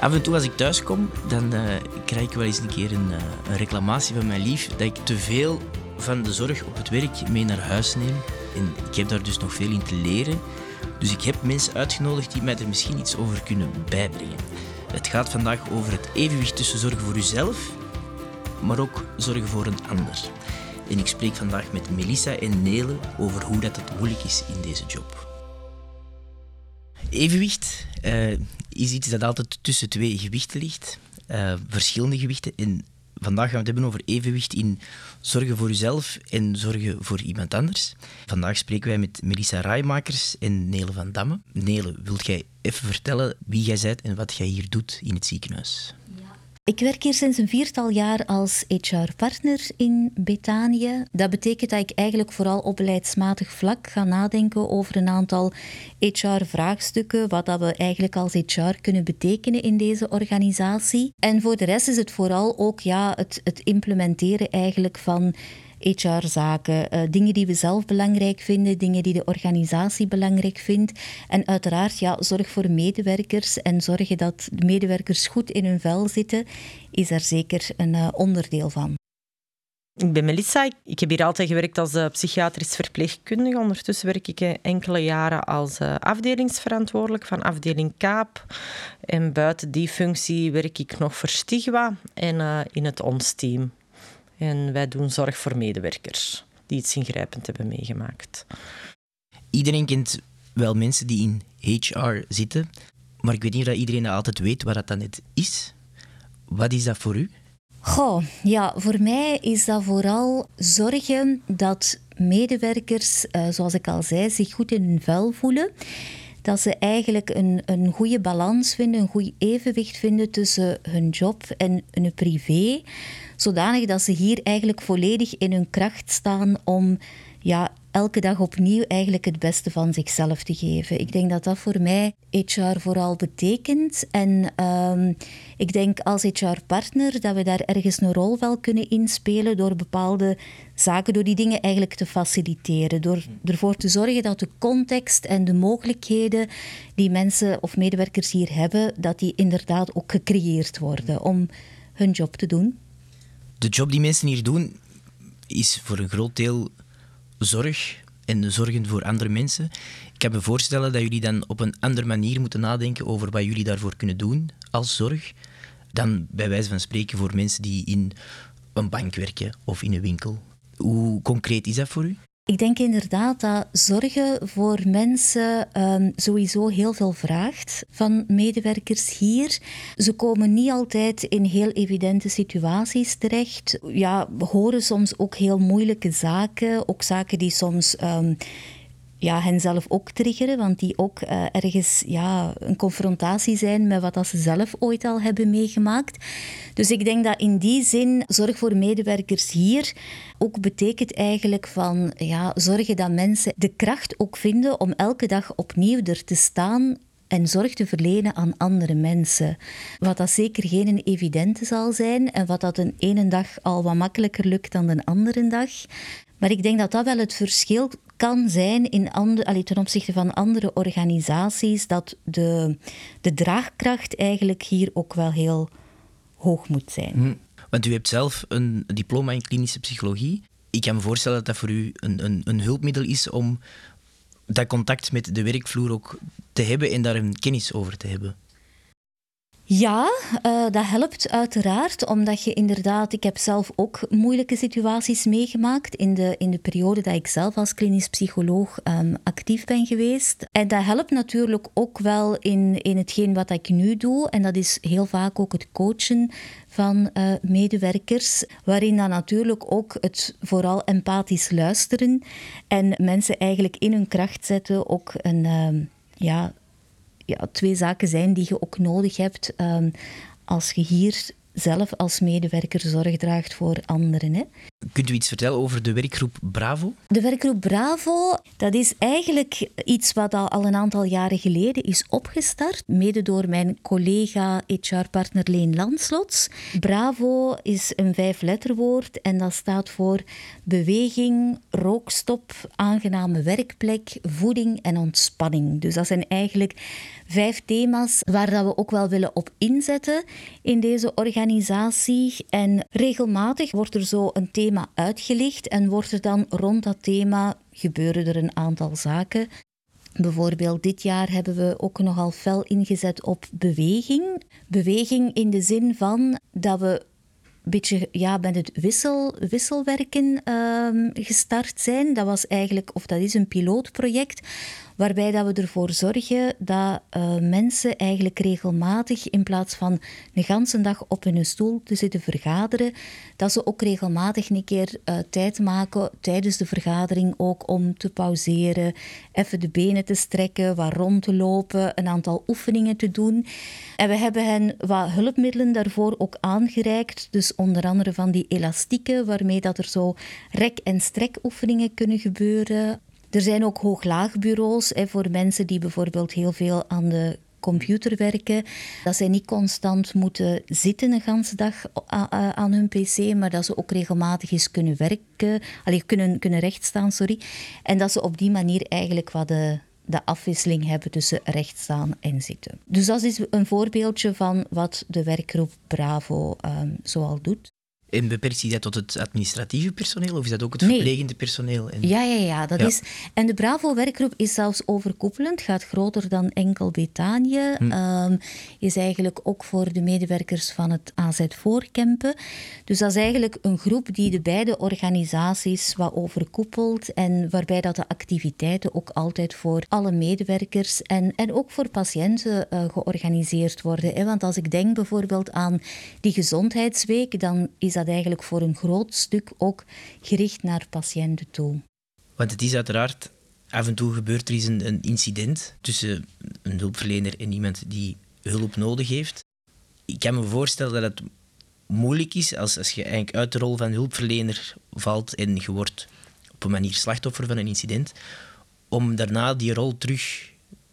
Af en toe als ik thuis kom, dan uh, krijg ik wel eens een keer een, uh, een, reclamatie van mijn lief dat ik te veel van de zorg op het werk mee naar huis neem. En ik heb daar dus nog veel in te leren. Dus ik heb mensen uitgenodigd die mij er misschien iets over kunnen bijbrengen. Het gaat vandaag over het evenwicht tussen zorgen voor uzelf, maar ook zorgen voor een ander. En ik spreek vandaag met Melissa en Nele over hoe dat het moeilijk is in deze job. Evenwicht uh, is iets dat altijd tussen twee gewichten ligt, uh, verschillende gewichten. En vandaag gaan we het hebben over evenwicht in zorgen voor jezelf en zorgen voor iemand anders. Vandaag spreken wij met Melissa Rijmakers en Nele van Damme. Nele, wilt jij even vertellen wie jij bent en wat jij hier doet in het ziekenhuis? Ik werk hier sinds een viertal jaar als HR-partner in Betanië. Dat betekent dat ik eigenlijk vooral op beleidsmatig vlak ga nadenken over een aantal HR-vraagstukken, wat dat we eigenlijk als HR kunnen betekenen in deze organisatie. En voor de rest is het vooral ook ja, het, het implementeren eigenlijk van HR-zaken, eh, dingen die we zelf belangrijk vinden, dingen die de organisatie belangrijk vindt. En uiteraard, ja, zorg voor medewerkers en zorgen dat de medewerkers goed in hun vel zitten, is er zeker een uh, onderdeel van. Ik ben Melissa. Ik heb hier altijd gewerkt als uh, psychiatrisch verpleegkundige. Ondertussen werk ik enkele jaren als afdelingsverantwoordelijk van afdeling Kaap. En buiten die functie werk ik nog voor Stigwa en in het ONS-team. En wij doen zorg voor medewerkers die iets ingrijpend hebben meegemaakt. Iedereen kent wel mensen die in HR zitten, maar ik weet niet of iedereen altijd weet wat dat dan net is. Wat is dat voor u? Goh, ja, voor mij is dat vooral zorgen dat medewerkers, uh, zoals ik al zei, zich goed in hun vel voelen. Dat ze eigenlijk een, een goede balans vinden, een goed evenwicht vinden tussen hun job en hun privé zodanig dat ze hier eigenlijk volledig in hun kracht staan om ja, elke dag opnieuw eigenlijk het beste van zichzelf te geven. Ik denk dat dat voor mij HR vooral betekent. En um, ik denk als HR-partner dat we daar ergens een rol wel kunnen inspelen door bepaalde zaken, door die dingen eigenlijk te faciliteren. Door ervoor te zorgen dat de context en de mogelijkheden die mensen of medewerkers hier hebben, dat die inderdaad ook gecreëerd worden om hun job te doen de job die mensen hier doen is voor een groot deel zorg en zorgen voor andere mensen. Ik kan me voorstellen dat jullie dan op een andere manier moeten nadenken over wat jullie daarvoor kunnen doen als zorg dan bij wijze van spreken voor mensen die in een bank werken of in een winkel. Hoe concreet is dat voor u? Ik denk inderdaad dat zorgen voor mensen um, sowieso heel veel vraagt van medewerkers hier. Ze komen niet altijd in heel evidente situaties terecht. Ja, we horen soms ook heel moeilijke zaken, ook zaken die soms um, ja, hen zelf ook triggeren, want die ook uh, ergens ja, een confrontatie zijn met wat ze zelf ooit al hebben meegemaakt. Dus ik denk dat in die zin zorg voor medewerkers hier ook betekent eigenlijk van ja, zorgen dat mensen de kracht ook vinden om elke dag opnieuw er te staan en zorg te verlenen aan andere mensen. Wat dat zeker geen evidente zal zijn en wat dat een ene dag al wat makkelijker lukt dan de andere dag. Maar ik denk dat dat wel het verschil kan zijn in andere, ten opzichte van andere organisaties, dat de, de draagkracht eigenlijk hier ook wel heel hoog moet zijn. Hm. Want u hebt zelf een diploma in klinische psychologie. Ik kan me voorstellen dat dat voor u een, een, een hulpmiddel is om dat contact met de werkvloer ook te hebben en daar een kennis over te hebben. Ja, uh, dat helpt uiteraard, omdat je inderdaad, ik heb zelf ook moeilijke situaties meegemaakt in de, in de periode dat ik zelf als klinisch psycholoog um, actief ben geweest. En dat helpt natuurlijk ook wel in, in hetgeen wat ik nu doe, en dat is heel vaak ook het coachen van uh, medewerkers, waarin dan natuurlijk ook het vooral empathisch luisteren en mensen eigenlijk in hun kracht zetten, ook een... Uh, ja, ja, twee zaken zijn die je ook nodig hebt um, als je hier zelf als medewerker zorg draagt voor anderen. Hè. Kunt u iets vertellen over de werkgroep Bravo? De werkgroep Bravo, dat is eigenlijk iets wat al een aantal jaren geleden is opgestart, mede door mijn collega HR-partner Leen Landslots. Bravo is een vijfletterwoord en dat staat voor beweging, rookstop, aangename werkplek, voeding en ontspanning. Dus dat zijn eigenlijk vijf thema's waar dat we ook wel willen op inzetten in deze organisatie. En regelmatig wordt er zo een thema uitgelicht en wordt er dan rond dat thema gebeuren er een aantal zaken. Bijvoorbeeld dit jaar hebben we ook nogal fel ingezet op beweging. Beweging in de zin van dat we een beetje ja, met het wissel, wisselwerken uh, gestart zijn. Dat was eigenlijk, of dat is een pilootproject waarbij dat we ervoor zorgen dat uh, mensen eigenlijk regelmatig, in plaats van een ganse dag op hun stoel te zitten vergaderen, dat ze ook regelmatig een keer uh, tijd maken tijdens de vergadering ook om te pauzeren, even de benen te strekken, wat rond te lopen, een aantal oefeningen te doen. En we hebben hen wat hulpmiddelen daarvoor ook aangereikt, dus onder andere van die elastieken, waarmee dat er zo rek- en strekoefeningen kunnen gebeuren. Er zijn ook hoog-laagbureaus voor mensen die bijvoorbeeld heel veel aan de computer werken. Dat zij niet constant moeten zitten een ganse dag aan hun pc, maar dat ze ook regelmatig eens kunnen werken, alleen kunnen, kunnen rechtstaan, sorry. En dat ze op die manier eigenlijk wat de, de afwisseling hebben tussen rechtstaan en zitten. Dus dat is een voorbeeldje van wat de werkgroep Bravo um, zoal doet. En beperkt zich dat tot het administratieve personeel of is dat ook het verplegende personeel? En... Ja, ja, ja, dat Is... En de Bravo-werkgroep is zelfs overkoepelend, gaat groter dan enkel Betanië. Hm. Ehm, is eigenlijk ook voor de medewerkers van het AZ Voorkempen. Dus dat is eigenlijk een groep die de beide organisaties wat overkoepelt en waarbij dat de activiteiten ook altijd voor alle medewerkers en, en ook voor patiënten uh, georganiseerd worden. Hè? Want als ik denk bijvoorbeeld aan die gezondheidsweek, dan is dat eigenlijk voor een groot stuk ook gericht naar patiënten toe. Want het is uiteraard, af en toe gebeurt er eens een, incident tussen een hulpverlener en iemand die hulp nodig heeft. Ik kan me voorstellen dat het moeilijk is als, als je eigenlijk uit de rol van hulpverlener valt en je wordt op een manier slachtoffer van een incident, om daarna die rol terug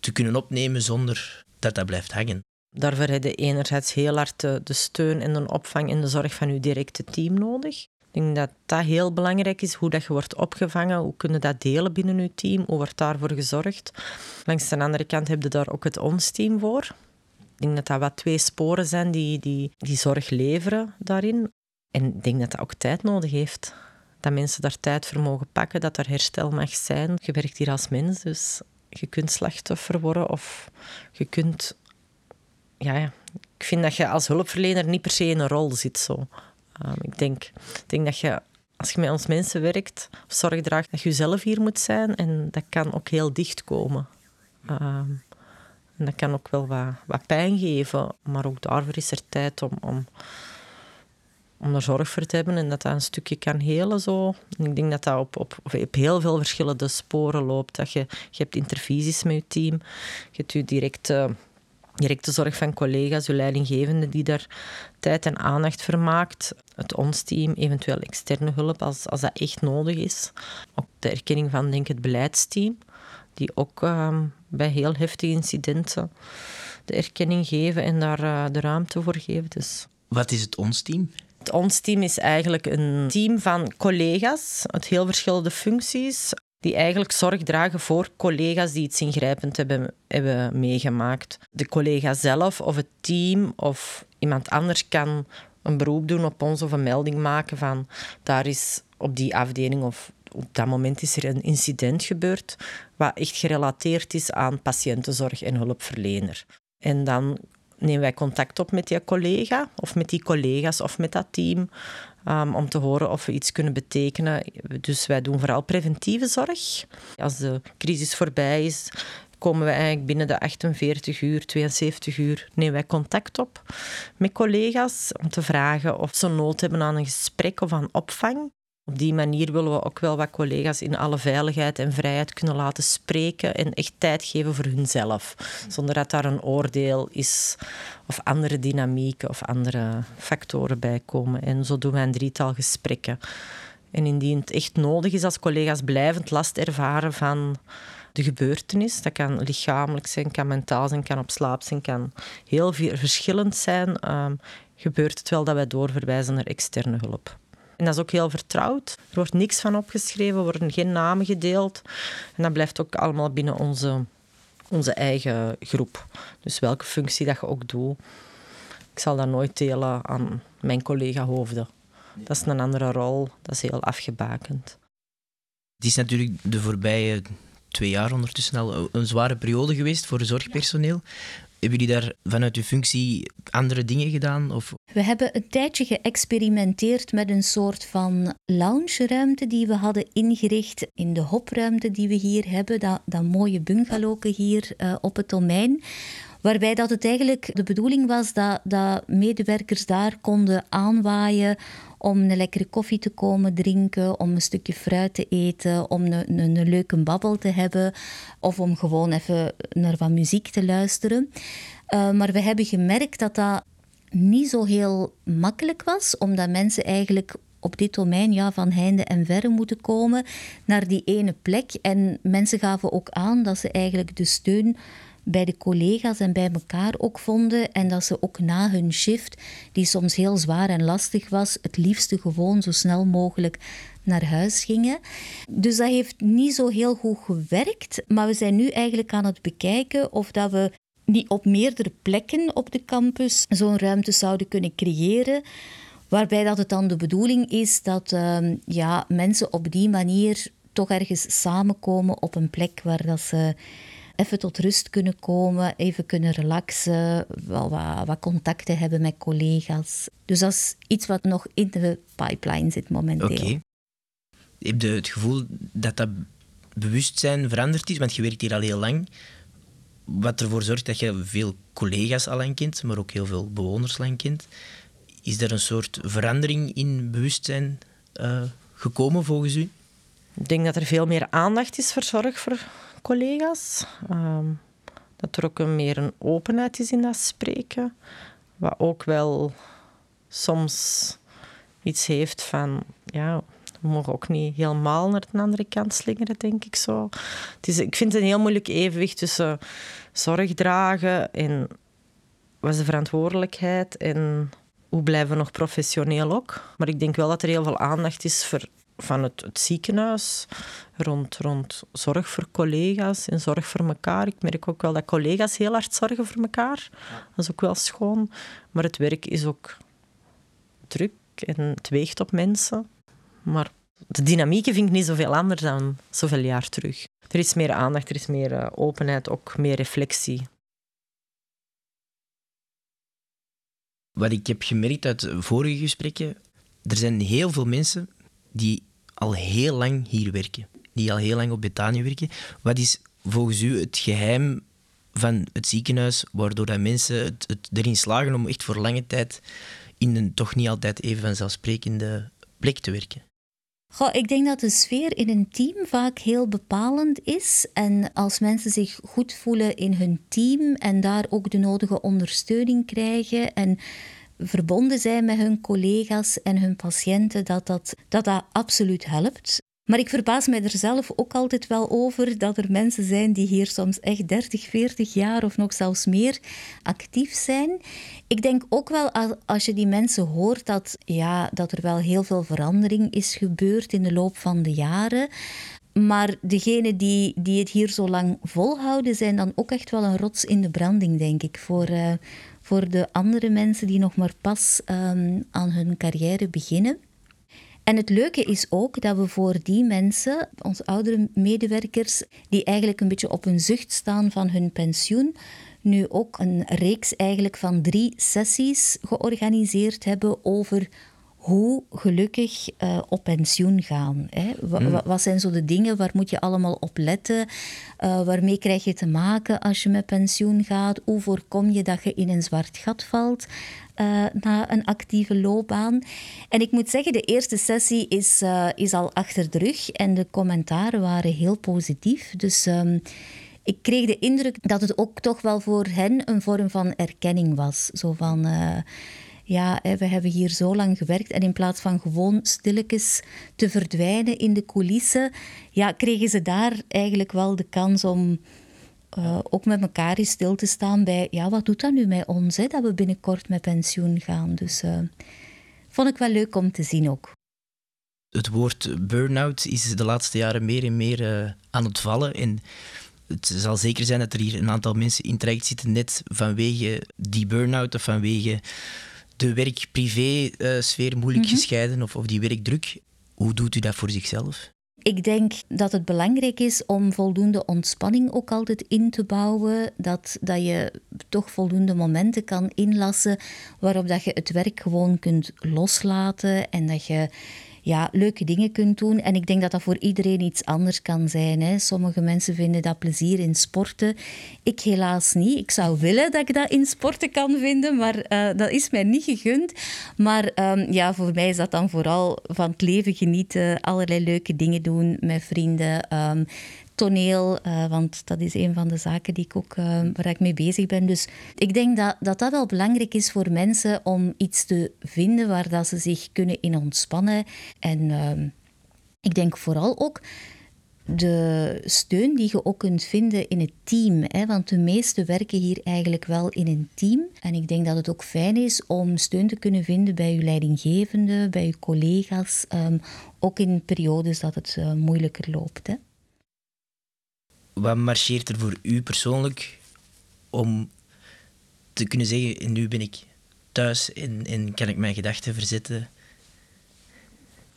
te kunnen opnemen zonder dat dat blijft hangen. Daarvoor heb je enerzijds heel hard de, steun en de opvang en de zorg van je directe team nodig. Ik denk dat dat heel belangrijk is, hoe dat je wordt opgevangen, hoe kunnen dat delen binnen je team, hoe wordt daarvoor gezorgd. Langs de andere kant heb je daar ook het ons-team voor. Ik denk dat dat wat twee sporen zijn die, die, die zorg leveren daarin. En ik denk dat dat ook tijd nodig heeft. Dat mensen daar tijd voor mogen pakken, dat er herstel mag zijn. Je werkt hier als mens, dus je kunt slachtoffer worden of je kunt ja, ik vind dat je als hulpverlener niet per se in een rol zit. Zo. Um, ik, denk, ik denk dat je, als je met ons mensen werkt zorg draagt, dat je zelf hier moet zijn. En dat kan ook heel dicht komen. Um, en dat kan ook wel wat, pijn geven. Maar ook daarvoor is er tijd om, om, om er zorg voor te hebben en dat dat een stukje kan helen. Zo. En ik denk dat dat op, op, heel veel verschillende sporen loopt. Dat je, je hebt intervisies met je team, je hebt je directe directe zorg van collega's, uw leidinggevende die daar tijd en aandacht voor maakt. Het ons team, eventueel externe hulp als, als dat echt nodig is. Ook de erkenning van denk het beleidsteam, die ook uh, bij heel heftige incidenten de erkenning geven en daar uh, de ruimte voor geven. Dus. Wat is het ons team? Het ons team is eigenlijk een team van collega's uit heel verschillende functies die eigenlijk zorg dragen voor collega's die iets ingrijpend hebben, hebben meegemaakt. De collega zelf of het team of iemand anders kan een beroep doen op ons of een melding maken van daar is op die afdeling of op dat moment is er een incident gebeurd wat echt gerelateerd is aan patiëntenzorg en hulpverlener. En dan nemen wij contact op met die collega of met die collega's of met dat team um, om te horen of we iets kunnen betekenen. Dus wij doen vooral preventieve zorg. Als de crisis voorbij is, komen we eigenlijk binnen de 48 uur, 72 uur, nemen wij contact op met collega's om te vragen of ze nood hebben aan een gesprek of aan opvang. Op die manier willen we ook wel wat collega's in alle veiligheid en vrijheid kunnen laten spreken en echt tijd geven voor hunzelf. Zonder dat daar een oordeel is of andere dynamieken of andere factoren bij komen. En zo doen wij een drietal gesprekken En indien het echt nodig is als collega's blijvend last ervaren van de gebeurtenis, dat kan lichamelijk zijn, kan mentaal zijn, kan op slaap zijn, kan heel verschillend zijn, ehm, gebeurt het wel dat wij doorverwijzen naar externe hulp. En dat is ook heel vertrouwd. Er wordt niks van opgeschreven, worden geen namen gedeeld. En dat blijft ook allemaal binnen onze, onze eigen groep. Dus welke functie dat je ook doet, ik zal dat nooit delen aan mijn collega hoofden. Dat is een andere rol, dat is heel afgebakend. Het is natuurlijk de voorbije twee jaar ondertussen al een zware periode geweest voor zorgpersoneel. Hebben jullie daar vanuit uw functie andere dingen gedaan? Of? We hebben een tijdje geëxperimenteerd met een soort van lounge-ruimte die we hadden ingericht in de hopruimte die we hier hebben, dat, dat mooie bungalowke hier uh, op het domein. Waarbij dat het eigenlijk de bedoeling was dat, dat medewerkers daar konden aanwaaien om een lekkere koffie te komen drinken, om een stukje fruit te eten, om een, een, een leuke babbel te hebben of om gewoon even naar wat muziek te luisteren. Uh, maar we hebben gemerkt dat dat niet zo heel makkelijk was, omdat mensen eigenlijk op dit domein ja, van heinde en verre moeten komen naar die ene plek. En mensen gaven ook aan dat ze eigenlijk de steun bij de collega's en bij elkaar ook vonden. En dat ze ook na hun shift, die soms heel zwaar en lastig was, het liefste gewoon zo snel mogelijk naar huis gingen. Dus dat heeft niet zo heel goed gewerkt. Maar we zijn nu eigenlijk aan het bekijken of dat we niet op meerdere plekken op de campus zo'n ruimte zouden kunnen creëren. Waarbij dat het dan de bedoeling is dat uh, ja, mensen op die manier toch ergens samenkomen op een plek waar dat ze even tot rust kunnen komen, even kunnen relaxen, wel wat, wat contacten hebben met collega's. Dus dat is iets wat nog in de pipeline zit momenteel. Oké. Okay. Heb je het gevoel dat dat bewustzijn veranderd is? Want je werkt hier al heel lang. Wat ervoor zorgt dat je veel collega's al lang kent, maar ook heel veel bewoners lang kent. Is er een soort verandering in bewustzijn uh, gekomen volgens u? Ik denk dat er veel meer aandacht is voor zorg voor collega's. Ehm, dat er ook een meer een openheid is in dat spreken. Wat ook wel soms iets heeft van... Ja, we mogen ook niet helemaal naar de andere kant slingeren, denk ik zo. Het is, ik vind het een heel moeilijk evenwicht tussen zorg dragen en wat is de verantwoordelijkheid en hoe blijven we nog professioneel ook. Maar ik denk wel dat er heel veel aandacht is voor van het, het, ziekenhuis, rond, rond zorg voor collega's en zorg voor elkaar. Ik merk ook wel dat collega's heel hard zorgen voor elkaar. Dat is ook wel schoon. Maar het werk is ook druk en het weegt op mensen. Maar de dynamieken vind ik niet zoveel anders dan zoveel jaar terug. Er is meer aandacht, er is meer eh, openheid, ook meer reflectie. Wat ik heb gemerkt uit vorige gesprekken, er zijn heel veel mensen die al heel lang hier werken. Die al heel lang op Betanië werken. Wat is volgens u het geheim van het ziekenhuis waardoor dat mensen het, het erin slagen om echt voor lange tijd in een toch niet altijd even vanzelfsprekende plek te werken? Goh, ik denk dat de sfeer in een team vaak heel bepalend is. En als mensen zich goed voelen in hun team en daar ook de nodige ondersteuning krijgen en verbonden zijn met hun collega's en hun patiënten, dat dat, dat, dat absoluut helpt. Maar ik verbaas mij er zelf ook altijd wel over dat er mensen zijn die hier soms echt 30, 40 jaar of nog zelfs meer actief zijn. Ik denk ook wel als je die mensen hoort dat, ja, dat er wel heel veel verandering is gebeurd in de loop van de jaren. Maar degenen die, die het hier zo lang volhouden, zijn dan ook echt wel een rots in de branding, denk ik, voor, uh, voor de andere mensen die nog maar pas um, aan hun carrière beginnen. En het leuke is ook dat we voor die mensen, onze oudere medewerkers, die eigenlijk een beetje op een zucht staan van hun pensioen, nu ook een reeks eigenlijk van drie sessies georganiseerd hebben over hoe gelukkig uh, op pensioen gaan. Hè? Hmm. Wat zijn zo de dingen, waar moet je allemaal op letten? Uh, waarmee krijg je te maken als je met pensioen gaat? Hoe voorkom je dat je in een zwart gat valt uh, na een actieve loopbaan? En ik moet zeggen, de eerste sessie is, is al achter de rug en de commentaren waren heel positief. Dus... Um, ik kreeg de indruk dat het ook toch wel voor hen een vorm van erkenning was. Zo van, ja, we hebben hier zo lang gewerkt en in plaats van gewoon stilletjes te verdwijnen in de coulissen, ja, kregen ze daar eigenlijk wel de kans om uh, ook met elkaar eens stil te staan bij, ja, wat doet dat nu met ons, hè, dat we binnenkort met pensioen gaan. Dus uh, vond ik wel leuk om te zien ook. Het woord burn-out is de laatste jaren meer en meer uh, aan het vallen. En het zal zeker zijn dat er hier een aantal mensen in traject zitten, net vanwege die burn-out of vanwege de werk-privé-sfeer moeilijk mm -hmm. gescheiden of, of die werkdruk. Hoe doet u dat voor zichzelf? Ik denk dat het belangrijk is om voldoende ontspanning ook altijd in te bouwen. Dat, dat je toch voldoende momenten kan inlassen waarop dat je het werk gewoon kunt loslaten en dat je ja, leuke dingen kunt doen. En ik denk dat dat voor iedereen iets anders kan zijn. Hè. Sommige mensen vinden dat plezier in sporten. Ik helaas niet. Ik zou willen dat ik dat in sporten kan vinden, maar uh, dat is mij niet gegund. Maar um, ja, voor mij is dat dan vooral van het leven genieten, allerlei leuke dingen doen met vrienden. Um, toneel, uh, want dat is een van de zaken die ik ook, uh, waar ik mee bezig ben. Dus ik denk dat, dat dat wel belangrijk is voor mensen om iets te vinden waar dat ze zich kunnen in ontspannen. En uh, ik denk vooral ook de steun die je ook kunt vinden in het team. Hè? Want de meesten werken hier eigenlijk wel in een team. En ik denk dat het ook fijn is om steun te kunnen vinden bij je leidinggevende, bij je collega's. Um, ook in periodes dat het uh, moeilijker loopt. Wat marcheert er voor u persoonlijk om te kunnen zeggen, nu ben ik thuis en, en kan ik mijn gedachten verzetten?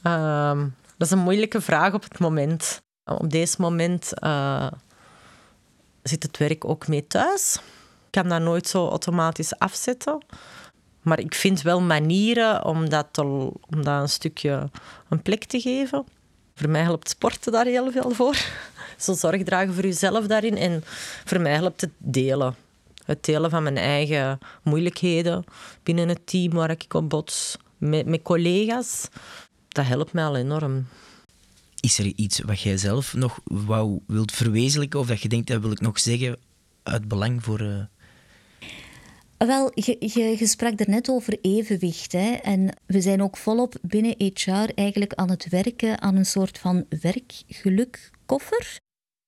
Um, dat is een moeilijke vraag op het moment. Op deze moment uh, zit het werk ook mee thuis. Ik kan dat nooit zo automatisch afzetten. Maar ik vind wel manieren om dat, om dat een stukje een plek te geven. Voor mij helpt sporten daar heel veel voor. Zo zorg dragen voor jezelf daarin. En voor mij helpt het delen. Het delen van mijn eigen moeilijkheden binnen het team waar ik op bots. Met, met collega's. Dat helpt mij al enorm. Is er iets wat jij zelf nog wou, wilt verwezenlijken? Of dat je denkt, dat wil ik nog zeggen uit belang voor... Uh... Wel, je, je, je, sprak er net over evenwicht. Hè? En we zijn ook volop binnen HR eigenlijk aan het werken aan een soort van werkgelukkoffer.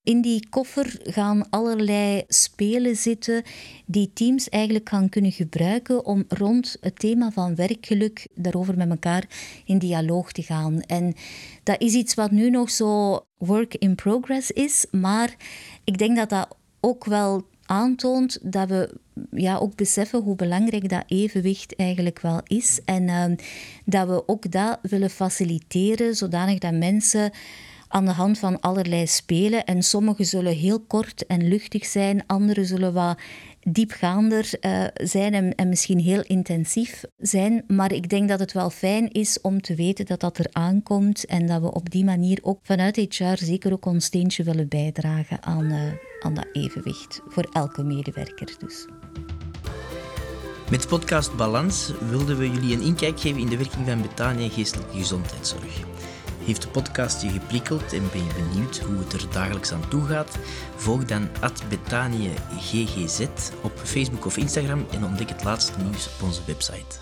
In die koffer gaan allerlei spelen zitten die teams eigenlijk gaan kunnen gebruiken om rond het thema van werkgeluk daarover met elkaar in dialoog te gaan. En dat is iets wat nu nog zo work in progress is, maar ik denk dat dat ook wel aantoont dat we ja, ook beseffen hoe belangrijk dat evenwicht eigenlijk wel is. En uh, dat we ook dat willen faciliteren, zodanig dat mensen aan de hand van allerlei spelen. En sommige zullen heel kort en luchtig zijn, andere zullen wat diepgaander uh, zijn en, en, misschien heel intensief zijn. Maar ik denk dat het wel fijn is om te weten dat dat er aankomt en dat we op die manier ook vanuit HR zeker ook ons steentje willen bijdragen aan, uh, aan dat evenwicht. Voor elke medewerker dus. Met podcast Balans wilden we jullie een inkijk geven in de werking van Betania Geestelijke Gezondheidszorg. Heeft de podcast je geprikkeld en ben je benieuwd hoe het er dagelijks aan toe gaat? Volg dan @betaniëggz op Facebook of Instagram en ontdek het laatste nieuws op onze website.